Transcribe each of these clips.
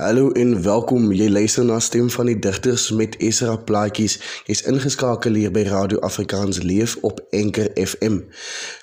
Hallo en welkom. Jy luister na Stem van die Digters met Esra Plaatjies. Jy's ingeskakel hier by Radio Afrikaans Leef op Enker FM.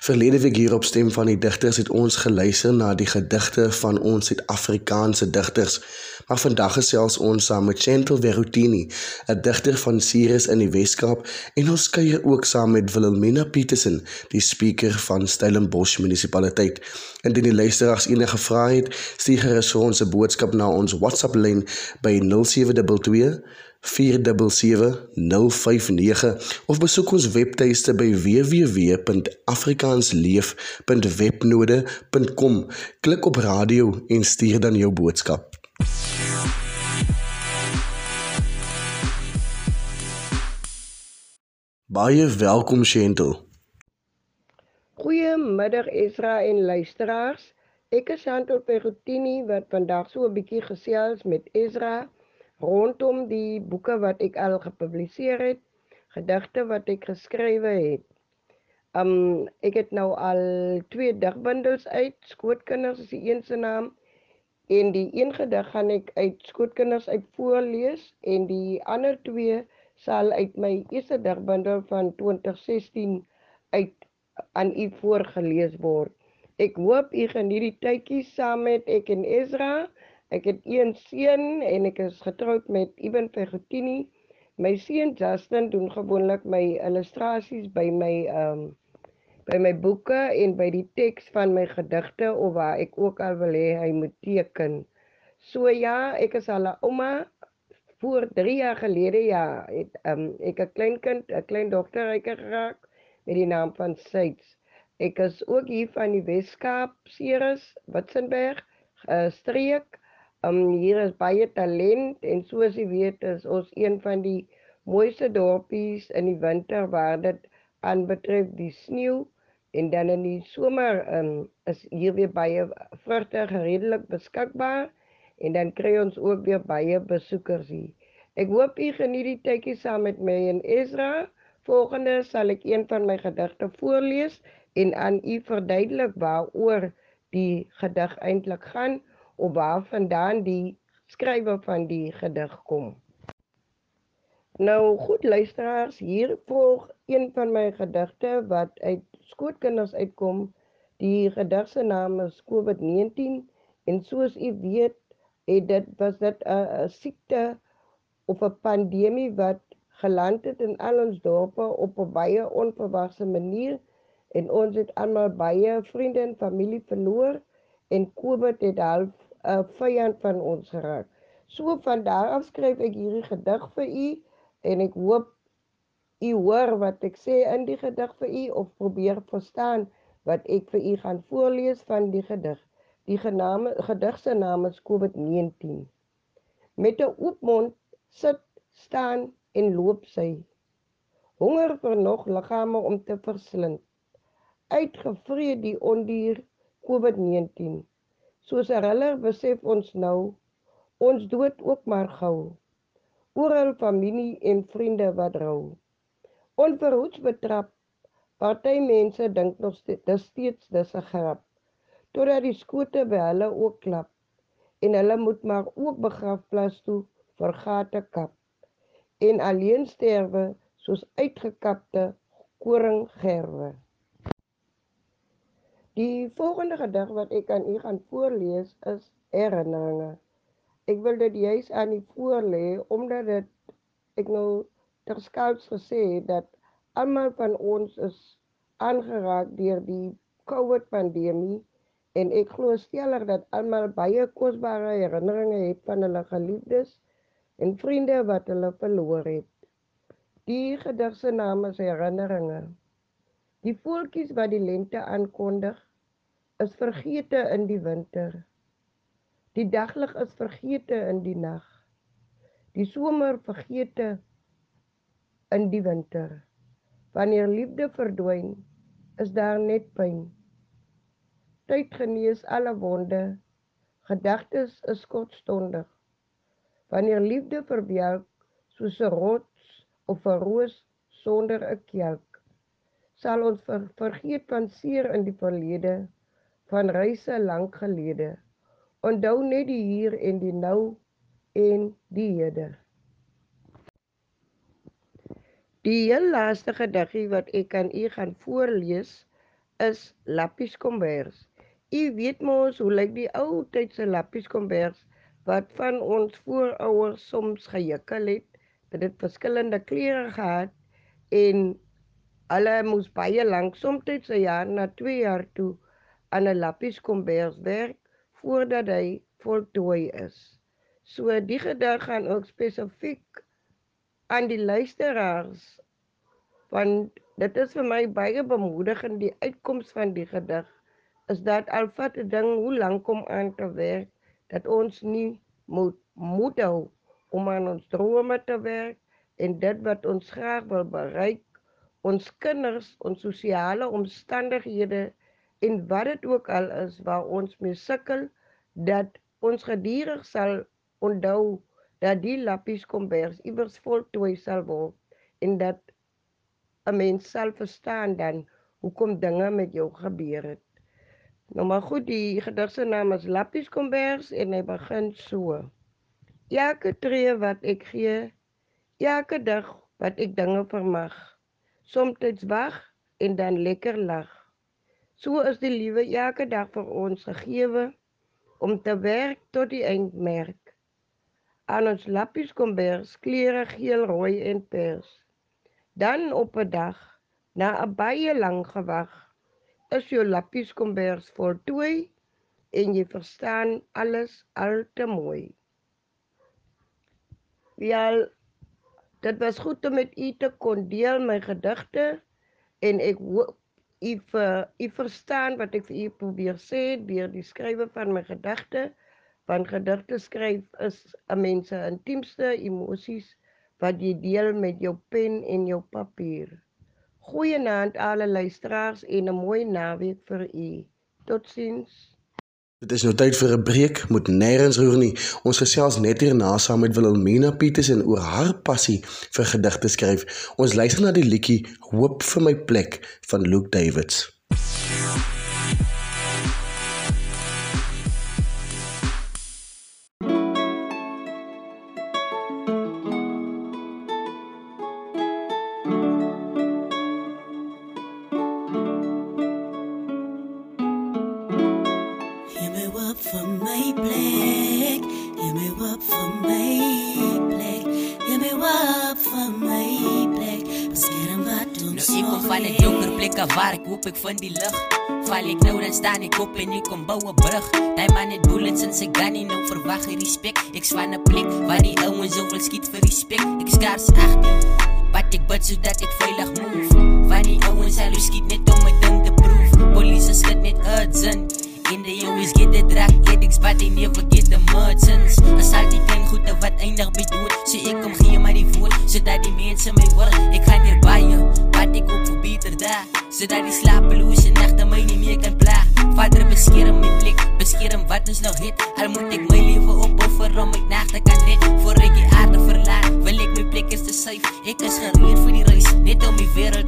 Verlede week hier op Stem van die Digters het ons geluister na die gedigte van ons Suid-Afrikaanse digters. Maar vandag gesels ons saam met Chantel Verutini, 'n digter van Ceres in die Weskaap, en ons kuier ook saam met Wilhelmina Petersen, die spreker van Stellenbosch munisipaliteit. Indien die luisteraars enige vrae het, stuur gerus vir ons 'n boodskap na ons WhatsApp lyn by 0722 477059 of besoek ons webtuiste by www.afrikaansleef.webnode.com. Klik op radio en stuur dan jou boodskap. Baie welkom Shentel. Goeiemiddag Esra en luisteraars. Ek is Santo Perutini wat vandag so 'n bietjie gesels met Ezra rondom die boeke wat ek al gepubliseer het, gedigte wat ek geskrywe het. Um ek het nou al twee digbundels uit, Skootkinders is die een se naam en die een gedig gaan ek uit Skootkinders uit voorlees en die ander twee sal uit my eerste digbundel van 2016 uit aan u voorgelees word. Ek hoop u geniet die tydjies saam met ek en Ezra. Ek het een seun en ek is getroud met Iben Fegotini. My seun Justin doen gewoonlik my illustrasies by my ehm um, by my boeke en by die teks van my gedigte of waar ek ook al wil hê hy moet teken. So ja, ek is al 'n ouma voor 3 jaar gelede ja, het um, ek 'n klein kind, 'n klein dogter geraak met die naam van Syds. Ek is ook hier van die Weskaap, Ceres, Witzenberg, uh, streek. Um hier is baie talent en soos jy weet is ons een van die mooiste dorpies in die winter waar dit aanbetref die sneeu en dan in die somer um is hier weer baie vrugte redelik beskikbaar en dan kry ons ook weer baie besoekers hier. Ek hoop u geniet die tydjie saam met my en Ezra. Volgende sal ek een van my gedigte voorlees en aan u verduidelik waaroor die gedig eintlik gaan of waar vandaan die skrywer van die gedig kom. Nou goed luisteraars, hier volg een van my gedigte wat uit skootkinders uitkom. Die gedig se naam is COVID-19 en soos u weet, het dit was dit 'n siekte of 'n pandemie wat geland het in al ons dorpe op 'n baie onverwagse manier en ons het almal baie vriende en familie verloor en COVID het half 'n uh, vyand van ons geraak. So van daar af skryf ek hierdie gedig vir u en ek hoop u hoor wat ek sê in die gedig vir u of probeer verstaan wat ek vir u gaan voorlees van die gedig. Die gename gedig se naam is COVID-19. Met 'n oop mond sit, staan en loop sy. Honger vir nog liggame om te verslind uitgevree die ondier COVID-19. Soos hulle besef ons nou, ons dood ook maar gou. Oral familie en vriende wat rou. Onverhoeds betrap, party mense dink nog dis steeds dis 'n grap. Totdat die skote by hulle ook klap en hulle moet maar ook begrafplaas toe vir gate kap en alleen sterwe soos uitgekapte koringgerwe. Die volgende gedig wat ek aan u gaan voorlees is Herinneringe. Ek wil dit juis aan u voorlê omdat dit ek nou terskouts gesê het dat almal van ons is aangeraak deur die COVID pandemie en ek glo stellig dat almal baie kosbare herinneringe het van hulle geliefdes en vriende wat hulle verloor het. Die gedig se naam is Herinneringe. Die voeltjies wat die lente aankondig is vergete in die winter. Die daglig is vergete in die nag. Die somer vergete in die winter. Wanneer liefde verdwyn, is daar net pyn. Tyd genees alle wonde. Gedagtes is kortstondig. Wanneer liefde verwelk soos 'n rots of 'n roos sonder 'n kelk, sal ons vergeet van seer in die verlede van reise lank gelede. Onthou net die hier en die nou en die Here. Die heel laaste gediggie wat ek aan u gaan voorlees is Lappies Kombers. U weet mos hoe lyk die ou tydse Lappies Kombers wat van ons voorouers soms gejukkel het, dit verskillende kleure gehad en hulle moes baie lank soms 'n jaar na 2 jaar toe aan 'n Lappies Kombers werk voordat hy voltooi is. So die gedig gaan ook spesifiek aan die luisteraars want dit is vir my baie bemoedigend die uitkoms van die gedig is dat alvat 'n ding hoe lank om aan te werk dat ons nie moet moed hou om aan ons drome te werk en dit wat ons graag wil bereik ons kinders ons sosiale omstandighede en wat dit ook al is waar ons mee sukkel dat ons gedurig sal onthou dat die lappies kombers iewers voltooi sal word en dat 'n mens sal verstaan dan hoekom dinge met jou gebeur het. Nou maar goed, die gedig se naam is Lappies Kombers en hy begin so. Elke tree wat ek gee, elke dag wat ek dinge vermag, soms wag en dan lekker lag. So is die liewe elke dag vir ons gegeewe om te werk tot die eindmerk. Aan ons lappies kombers klere geel, rooi en pers. Dan op 'n dag na 'n baie lang gewag is jou lappies kombers voltooi en jy verstaan alles al te mooi. Ja, dit was goed om met u te kon deel my gedigte en ek hoop u vir u verstaan wat ek vir u probeer sê deur die skrywe van my gedigte want gedigte skryf is 'n mens se intiemste emosies wat jy deel met jou pen en jou papier. Goeienaand alle luisteraars en 'n mooi naweek vir u. Totsiens. Dit is nou tyd vir 'n breek, moet nêrens roer nie. Ons gesels net hierna saam met Wilhelmina Pieters en oor haar passie vir gedigte skryf. Ons luister na die liedjie Hoop vir my plek van Luke Davids. Ek van die lig. Val ek nou dan staan ek op en ek kom bou 'n brug. Daai man het bullets in sy gun en nou verwag hy respek. Ek swan 'n plek waar die ouens soveel skiet vir respek. Ek skaars 18. Wat ek bid sodat ek veilig move. Van die ouens al skiet net om my ding te proef. Polisie skiet net urgent. In the always get the drag addicts but they never get the merchants As al die klein goede wat eindig dood So ek kom gee my die woord Sodat die mense my hoor Ek gaan hier jou Wat ek ook vir beter daar. Sodat die slapeloze nachte my nie meer kan pla Vader beskerm my plek Beskerm wat ons nog het Al moet ek my leven opoffer om my nachte kan red. Voor ek die aarde verlaat Wil ek my plek is te safe. Ek is gereed vir die reis Net om die wereld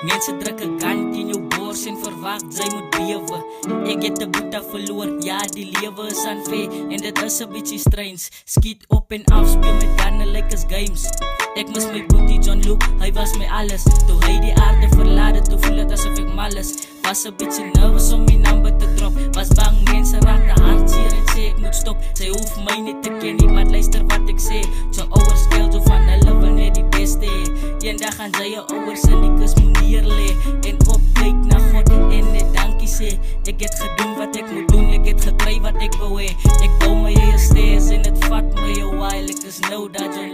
Mense druk een kant in jou bors En verwacht sy moet bewe. Ek het die boete verloor. Ja die lewe is vee En dit is een beetje strange. Skiet op en af Speel met danne like as games. Ek mis my boetie John Luke. Hy was my alles. Toe hy die aarde verlaat Toe voel het asof ek mal is. Was een beetje nervous om my number te drop. Was bang mense raak de hartseer en sê ek moet stop. Sy hoef my niet te ken nie, maar luister wat ek sê. So ouwers geld so van hulle wil net die beste Een dag gaan sy jou ouwers in die En opkijk na God en net dankie sê. Ek het gedoen wat ek moet doen, ek het gekry wat ek wil hee Ek bou my eie steers en het vat my a while Ek is nou dat jy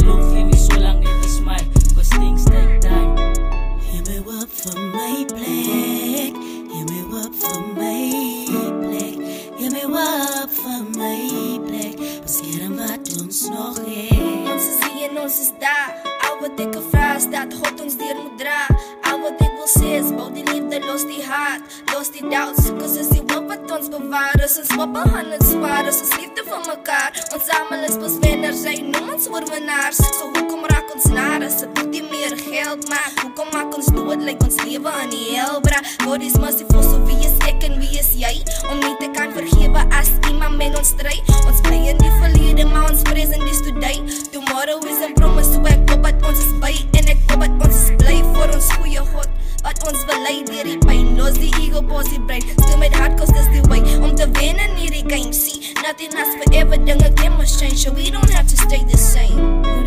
ons aan het spaar, is ons liefde vir mekaar. Ons samen is pas wenners, sy noem ons oorwinnaars. So hoekom raak ons naar, as het nie meer geld maak? Hoekom maak ons dood, like ons leven aan die hel, bra? God is merciful, so wie is ek en wie is jy? Om nie te kan vergewe as iemand met ons stry. Ons bly in die verlede, maar ons vrees in die today. Tomorrow is a promise, so ek hoop dat ons is by en ek hoop dat ons is bly voor ons goeie God. Wat ons wil deur die pyn, los die ego, pos die brein. Stil met hart, cause dis die way om te wen in hierdie game. See, nothing lasts forever, dinge can must change, so we don't have to stay the same. Come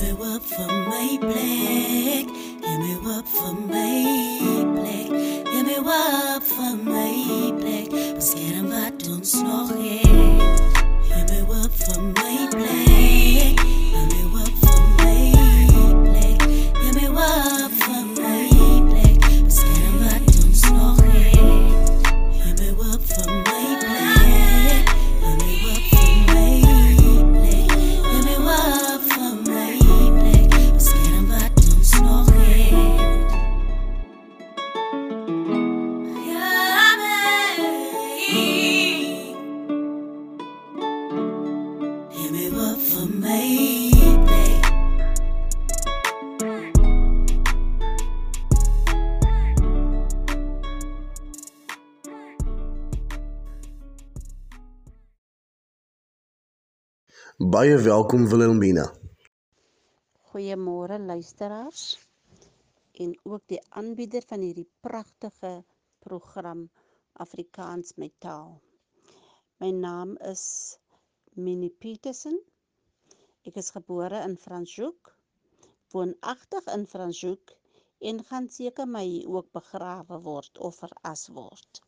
me up for my black. Give me up for my black. Give me up for my black. Bescherm wat ons nog heeft. Give me up for my black. Give me up for my black. Give me up for Baie welkom Wilhelmina. Goeiemôre luisteraars en ook die aanbieder van hierdie pragtige program Afrikaans met taal. My naam is Minnie Petersen. Ek is gebore in Franschhoek, woonagtig in Franschhoek en gaan seker my ook begrawe word of veras word.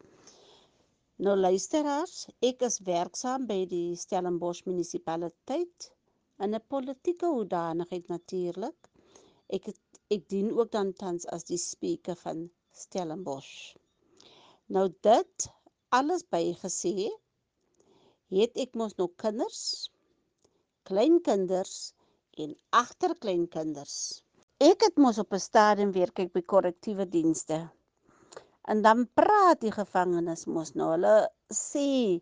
Nou luisteraars, ek is werksaam by die Stellenbosch munisipaliteit in 'n politieke hoedanigheid natuurlik. Ek het, ek dien ook dan tans as die spreker van Stellenbosch. Nou dit alles bygesê, het ek mos nog kinders, kleinkinders en agterkleinkinders. Ek het mos op 'n stadium werk ek by korrektiewe dienste. En dan praat die gevangenes mos nou. Hulle sê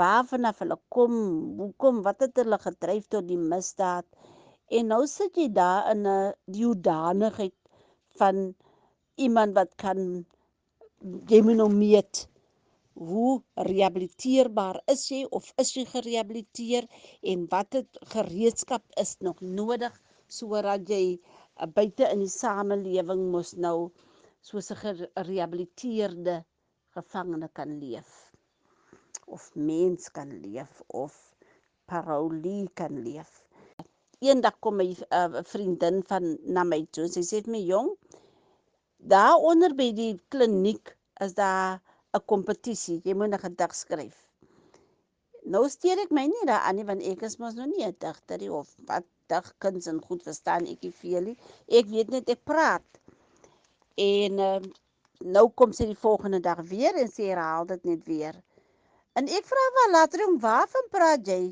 waarvan af hulle kom, hoekom, wat het hulle gedryf tot die misdaad? En nou sit jy daar in 'n die hoedanigheid van iemand wat kan jy moet nou meet hoe rehabiliteerbaar is jy of is jy gerehabiliteer en watter gereedskap is nog nodig sodat jy buite in die samelewing mos nou soos 'n gerehabiliteerde gevangene kan leef of mens kan leef of parolie kan leef. Eendag kom my 'n uh, vriendin van na my toe. Sy sê vir my jong, daar onder by die kliniek is daar 'n kompetisie. Jy moet 'n gedig skryf. Nou steur ek my nie daaraan nie want ek is mos nog nie 'n digter nie of wat digkuns en goed verstaan ek nie veel nie. Ek weet net ek praat. En uh, nou kom sy die volgende dag weer en sy herhaal dit net weer. En ek vra haar later om waarvan praat jy?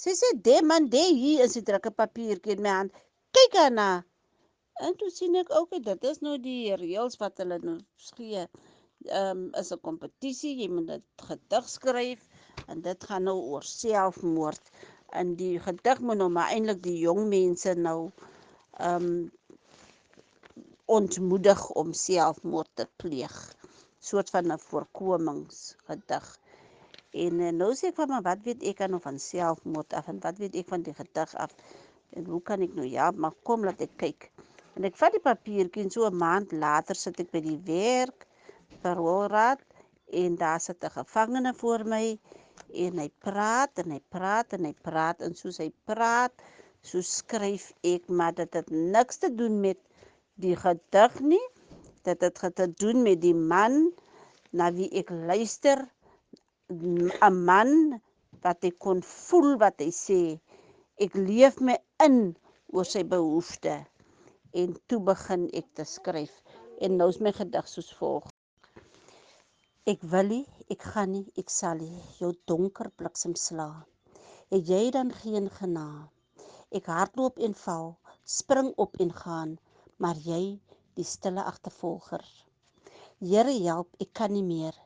Sy sê de man de hier is 'n drukke papiertjie in my hand. Kyk daarna. En toe sien ek ook okay, dit is nou die reëls wat hulle nou gee. Ehm um, is 'n kompetisie, jy moet 'n gedig skryf en dit gaan nou oor selfmoord. En die gedig moet nou maar eintlik die jong mense nou ehm um, ontmoedig om selfmoord te pleeg. Soort van 'n voorkomingsgedig. En uh, nou sê ek van maar wat weet ek dan van selfmoord af en wat weet ek van die gedig af? En hoe kan ek nou ja, maar kom laat ek kyk. En ek vat die papiertjie en so 'n maand later sit ek by die werk paroolraad en daar sit 'n gevangene voor my en hy praat en hy praat en hy praat en soos hy praat, so skryf ek maar dit het niks te doen met die gedig nie. Dit het te doen met die man na wie ek luister 'n man wat ek kon voel wat hy sê. Ek leef my in oor sy behoeftes en toe begin ek te skryf en nou is my gedig soos volg. Ek wil nie, ek gaan nie, ek sal nie jou donker bliksem sla. Het jy dan geen genade? Ek hardloop en val, spring op en gaan, maar jy die stille agtervolger. Here help, ek kan nie meer.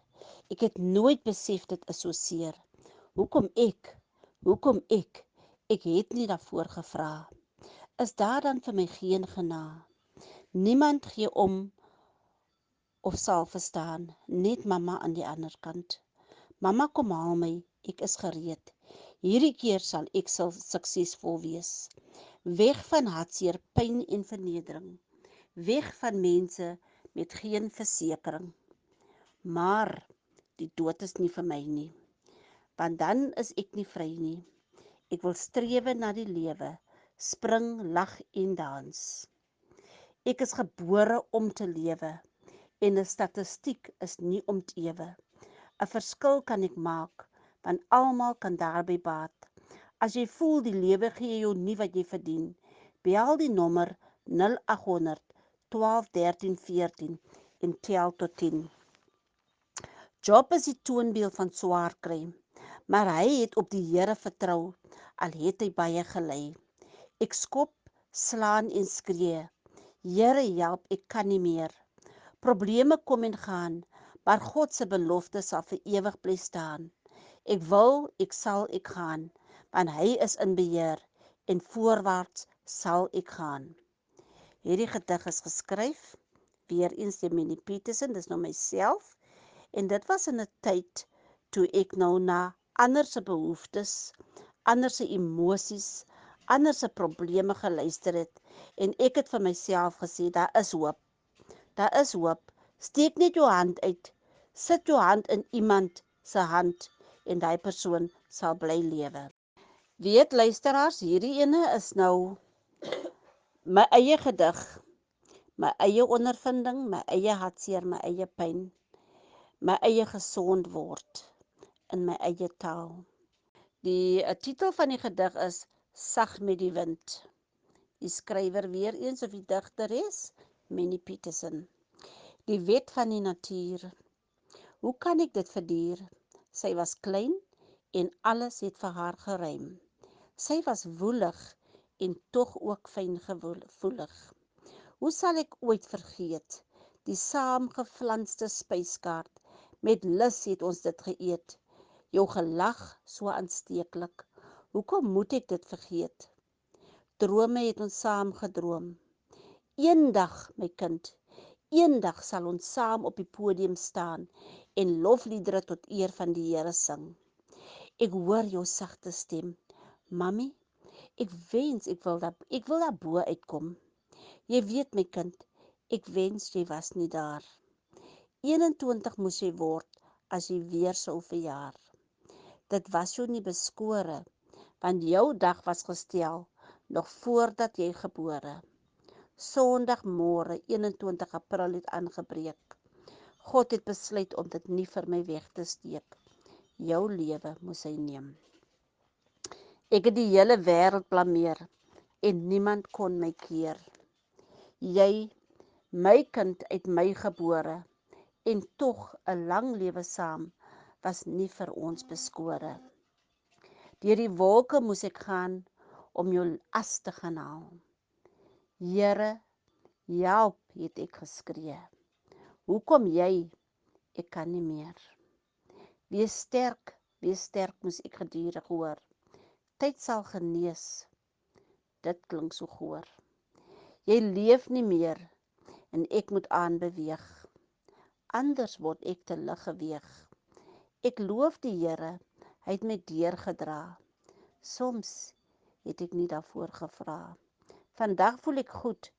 Ek het nooit besef dit is so seer. Hoekom ek? Hoekom ek? Ek het nie daarvoor gevra. Is daar dan vir my geen genade? Niemand gee om of sal verstaan, net mamma aan die ander kant. Mamma kom haal my, ek is gereed. Hierdie keer sal ek sal suksesvol wees. Weg van hartseer, pyn en vernedering. Weg van mense met geen versekering. Maar die dood is nie vir my nie. Want dan is ek nie vry nie. Ek wil strewe na die lewe, spring, lag en dans. Ek is gebore om te lewe en 'n statistiek is nie om te ewe. 'n Verskil kan ek maak want almal kan daarby baat. As jy voel die lewe gee jou nie wat jy verdien, bel die nommer 0800 12 13 14 en tel tot 10. Job is die toonbeeld van swaar kry, maar hy het op die Here vertrou al het hy baie gelei. Ek skop, slaan en skree. Here help, ek kan nie meer. Probleme kom en gaan, maar God se belofte sal vir ewig bly staan. Ek wil, ek sal, ek gaan, want hy is in beheer en voorwaarts sal ek gaan. Hierdie gedig is geskryf weer eens deur Minnie Petersen, dis nou myself en dit was in 'n tyd toe ek nou na ander se behoeftes, ander se emosies, ander se probleme geluister het en ek het vir myself gesê daar is hoop. Daar is hoop. Steek net jou hand uit. Sit jou hand in iemand se hand en daai persoon sal bly lewe. Weet luisteraars, hierdie ene is nou my eie gedig, my eie ondervinding, my eie hartseer, my eie pyn, my eie gesond word in my eie taal. Die uh, titel van die gedig is Sag met die wind. Die skrywer weer eens of die digter is Minnie Petersen. Die wet van die natuur. Hoe kan ek dit verduur? Sy was klein en alles het vir haar geruim. Sy was woelig en tog ook fyn gevoelig. Hoe sal ek ooit vergeet die saamgeflanste spyskaart met lus het ons dit geëet. Jou gelag so aansteeklik. Hoekom moet ek dit vergeet? Drome het ons saam gedroom. Eendag, my kind, eendag sal ons saam op die podium staan en lofliedere tot eer van die Here sing. Ek hoor jou sagte stem. Mamy, ek wens ek wil dat ek wil daar bo uitkom. Jy weet my kind, ek wens jy was nie daar. 21 moes jy word as jy weer sou verjaar. Dit was jou nie beskore want jou dag was gestel nog voordat jy gebore. Sondagmôre 21 April het aangebreek. God het besluit om dit nie vir my weg te steek. Jou lewe moes hy neem. Ek het die hele wêreld blameer en niemand kon my keer. Jy, my kind uit my gebore en tog 'n lang lewe saam was nie vir ons beskore. Deur die wolke moes ek gaan om jou as te gaan haal. Here, help, het ek geskree. Hoekom jy? Ek kan nie meer. Wees sterk, wees sterk moes ek gedurig hoor. Tyd sal genees. Dit klink so goor. Jy leef nie meer en ek moet aanbeweeg. Anders word ek te lig geweeg. Ek loof die Here, hy het my deurgedra. Soms het ek nie daarvoor gevra. Vandag voel ek goed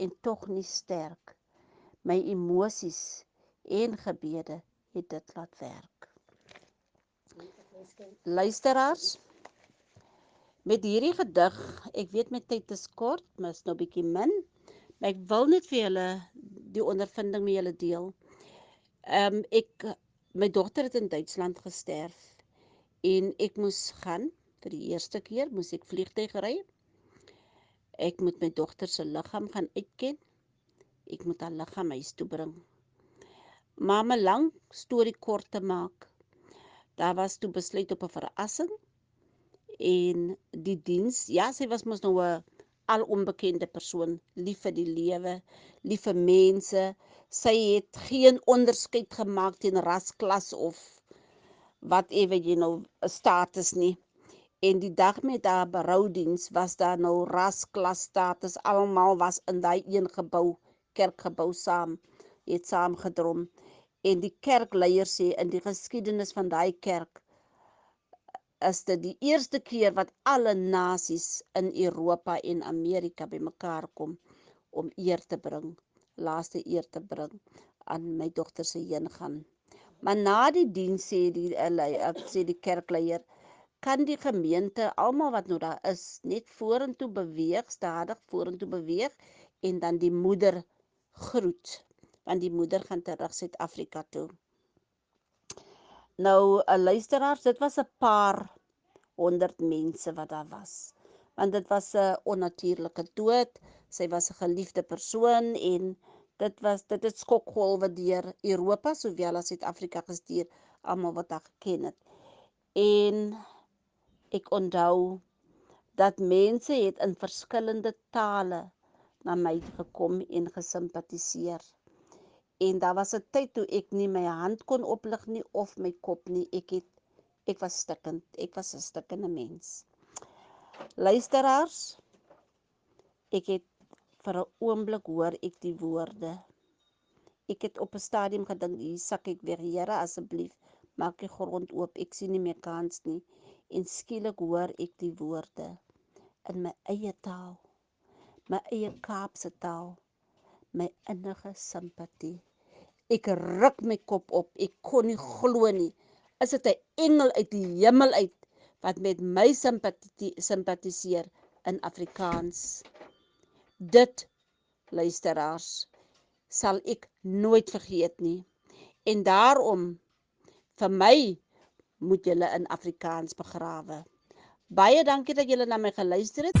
en tog nie sterk my emosies en gebede het dit laat werk. Luisteraars, met hierdie gedig, ek weet my tyd is kort, maar is nou bietjie min, maar ek wil net vir julle die ondervinding met julle deel. Ehm um, ek my dogter het in Duitsland gesterf en ek moes gaan vir die eerste keer moes ek vliegtyg ry. Ek moet my dogter se liggaam gaan uitken ek moet haar liggaam huis toe bring. Maar 'n lang storie kort te maak. Daar was toe besluit op 'n verrassing en die diens, ja, sy was mos nou 'n al onbekende persoon, lief vir die lewe, lief vir mense. Sy het geen onderskeid gemaak teen ras, klas of whatever jy nou 'n status nie. En die dag met haar beroudiens was daar nou ras, klas, status, almal was in daai een gebou, kerkgebou saam, het saam gedrom. En die kerkleier sê in die geskiedenis van daai kerk is dit die eerste keer wat alle nasies in Europa en Amerika bymekaar kom om eer te bring, laaste eer te bring aan my dogter se heen gaan. Maar na die diens sê die uh, sê die kerkleier kan die gemeente almal wat nou daar is net vorentoe beweeg, stadig vorentoe beweeg en dan die moeder groet want die moeder gaan terug Suid-Afrika toe. Nou, 'n luisteraar, dit was 'n paar honderd mense wat daar was. Want dit was 'n onnatuurlike dood. Sy was 'n geliefde persoon en dit was dit het skokgolwe deur Europa sowel as Suid-Afrika gestuur, almal wat haar geken het. En ek onthou dat mense het in verskillende tale na my gekom en gesimpatiseer. En daar was 'n tyd toe ek nie my hand kon oplig nie of my kop nie. Ek het ek was stikkend. Ek was 'n stikkende mens. Luisteraars, ek het vir 'n oomblik hoor ek die woorde. Ek het op 'n stadium gedink, hier sak ek weer, Here, asseblief, maak die grond oop. Ek sien nie meer kans nie. En skielik hoor ek die woorde in my eie taal. My eie Kaapse taal. My innige simpatie. Ek ruk my kop op. Ek kon nie glo nie. Is dit 'n engel uit die hemel uit wat met my simpatiseer in Afrikaans? Dit luisteraars sal ek nooit vergeet nie. En daarom vir my moet julle in Afrikaans begrawe. Baie dankie dat julle na my geluister het.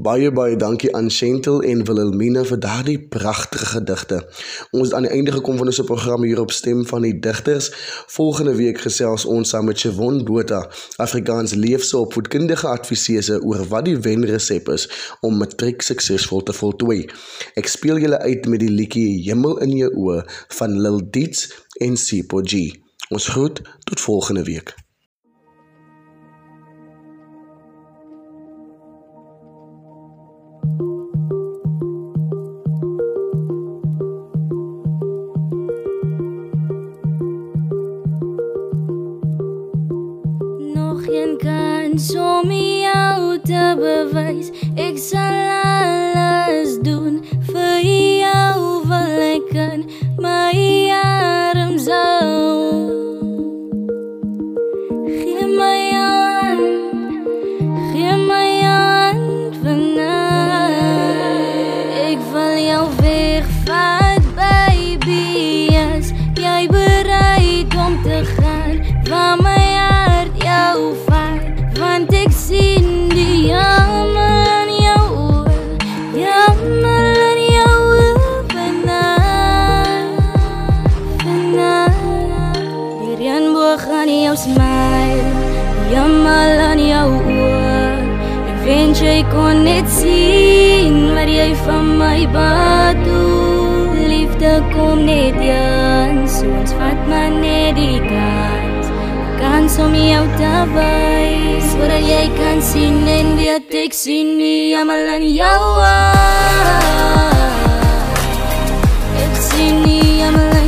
Baie baie dankie aan Shentel en Wilhelmina vir daardie pragtige gedigte. Ons het aan die einde gekom van ons program hier op Stem van die Digters. Volgende week gesels ons saam met Chavon Botha, Afrikaans leefse opvoedkundige adviseur oor wat die wenresep is om matriek suksesvol te voltooi. Ek speel julle uit met die liedjie Hemel in jou oë van Lil Diets en Sipo G. Ons groet tot volgende week. Kans om jou te bewys ek sal alles doen van my bedoel liefde kom net eens ons vat maar net die kans. Kans om jou te wys Sodat jy kan sien en weet ek sien nie jammer in jou Ek sien nie jammer in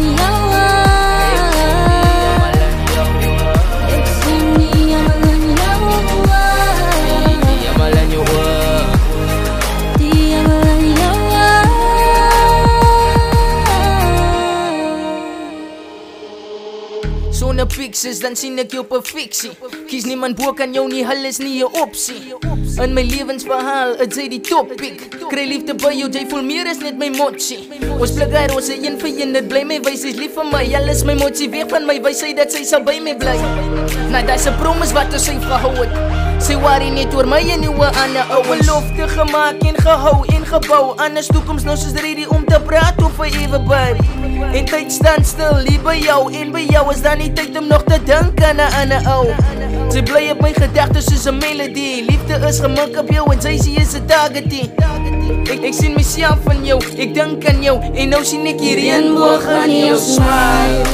Fixes dan sien ek jou perfeksie. Kies niemand bo kan jou nie, hulle is nie 'n opsie. In my lewensverhaal, dit is die topic. Kry liefde by jou, jy voel meer as net my motsie. Ons blik daar ons een vir een, dit bly my wys, is lief vir my. Jy is my motsie weg van my wys, hy dat sy sal by my bly. Nou dis 'n promise wat ons sy gehou het. Sy worry net oor my en oor ander ouens Belofte gemaak en gehou en gebou Anders toekoms nou soos ready om te praat of vir ewe babe En tyd staan stil hier by jou En by jou is dan nie tyd om nog te dink aan 'n ander ou. Sy bly op my gedagtes soos 'n melodie. Liefde is gemik op jou en sy sê is 'n targetie Ek ek sien myself van jou, ek dink aan jou En nou sien ek hier reënboog aan jou smile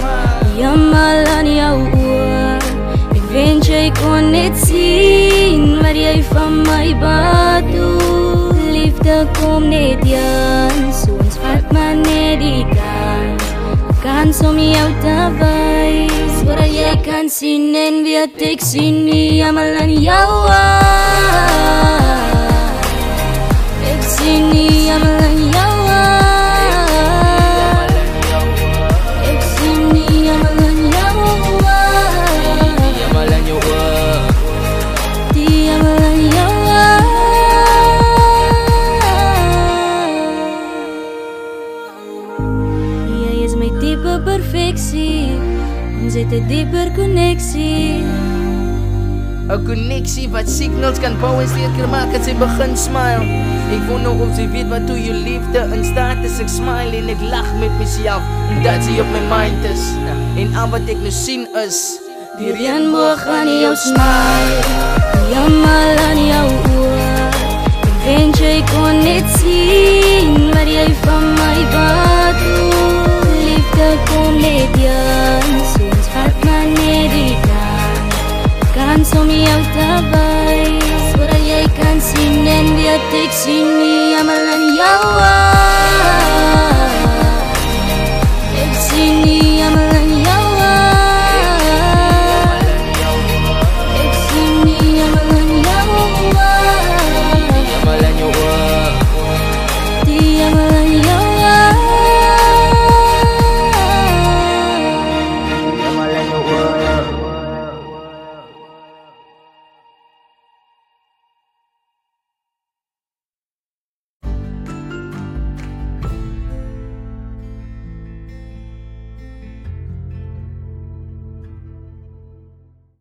Jammer aan jou oor. Ek wens jy kon net sien Wat jy van my bad doen Liefde kom net So ons vat maar net die kans Kans om jou te wys Zodat jy kan sien en weet ek sien nie Jammer aan jou oor signals kan bou en seker maak dat sy begin smile. Ek wonder of sy weet wat toe jou liefde in staat is. Ek smile en ek lag met myself Omdat sy op my mind is. En al wat ek nou sien is Die reënboog aan jou smile. Jammer aan jou oor. Ek wens jy kon net sien Wat jy van my wat doen wys Zodat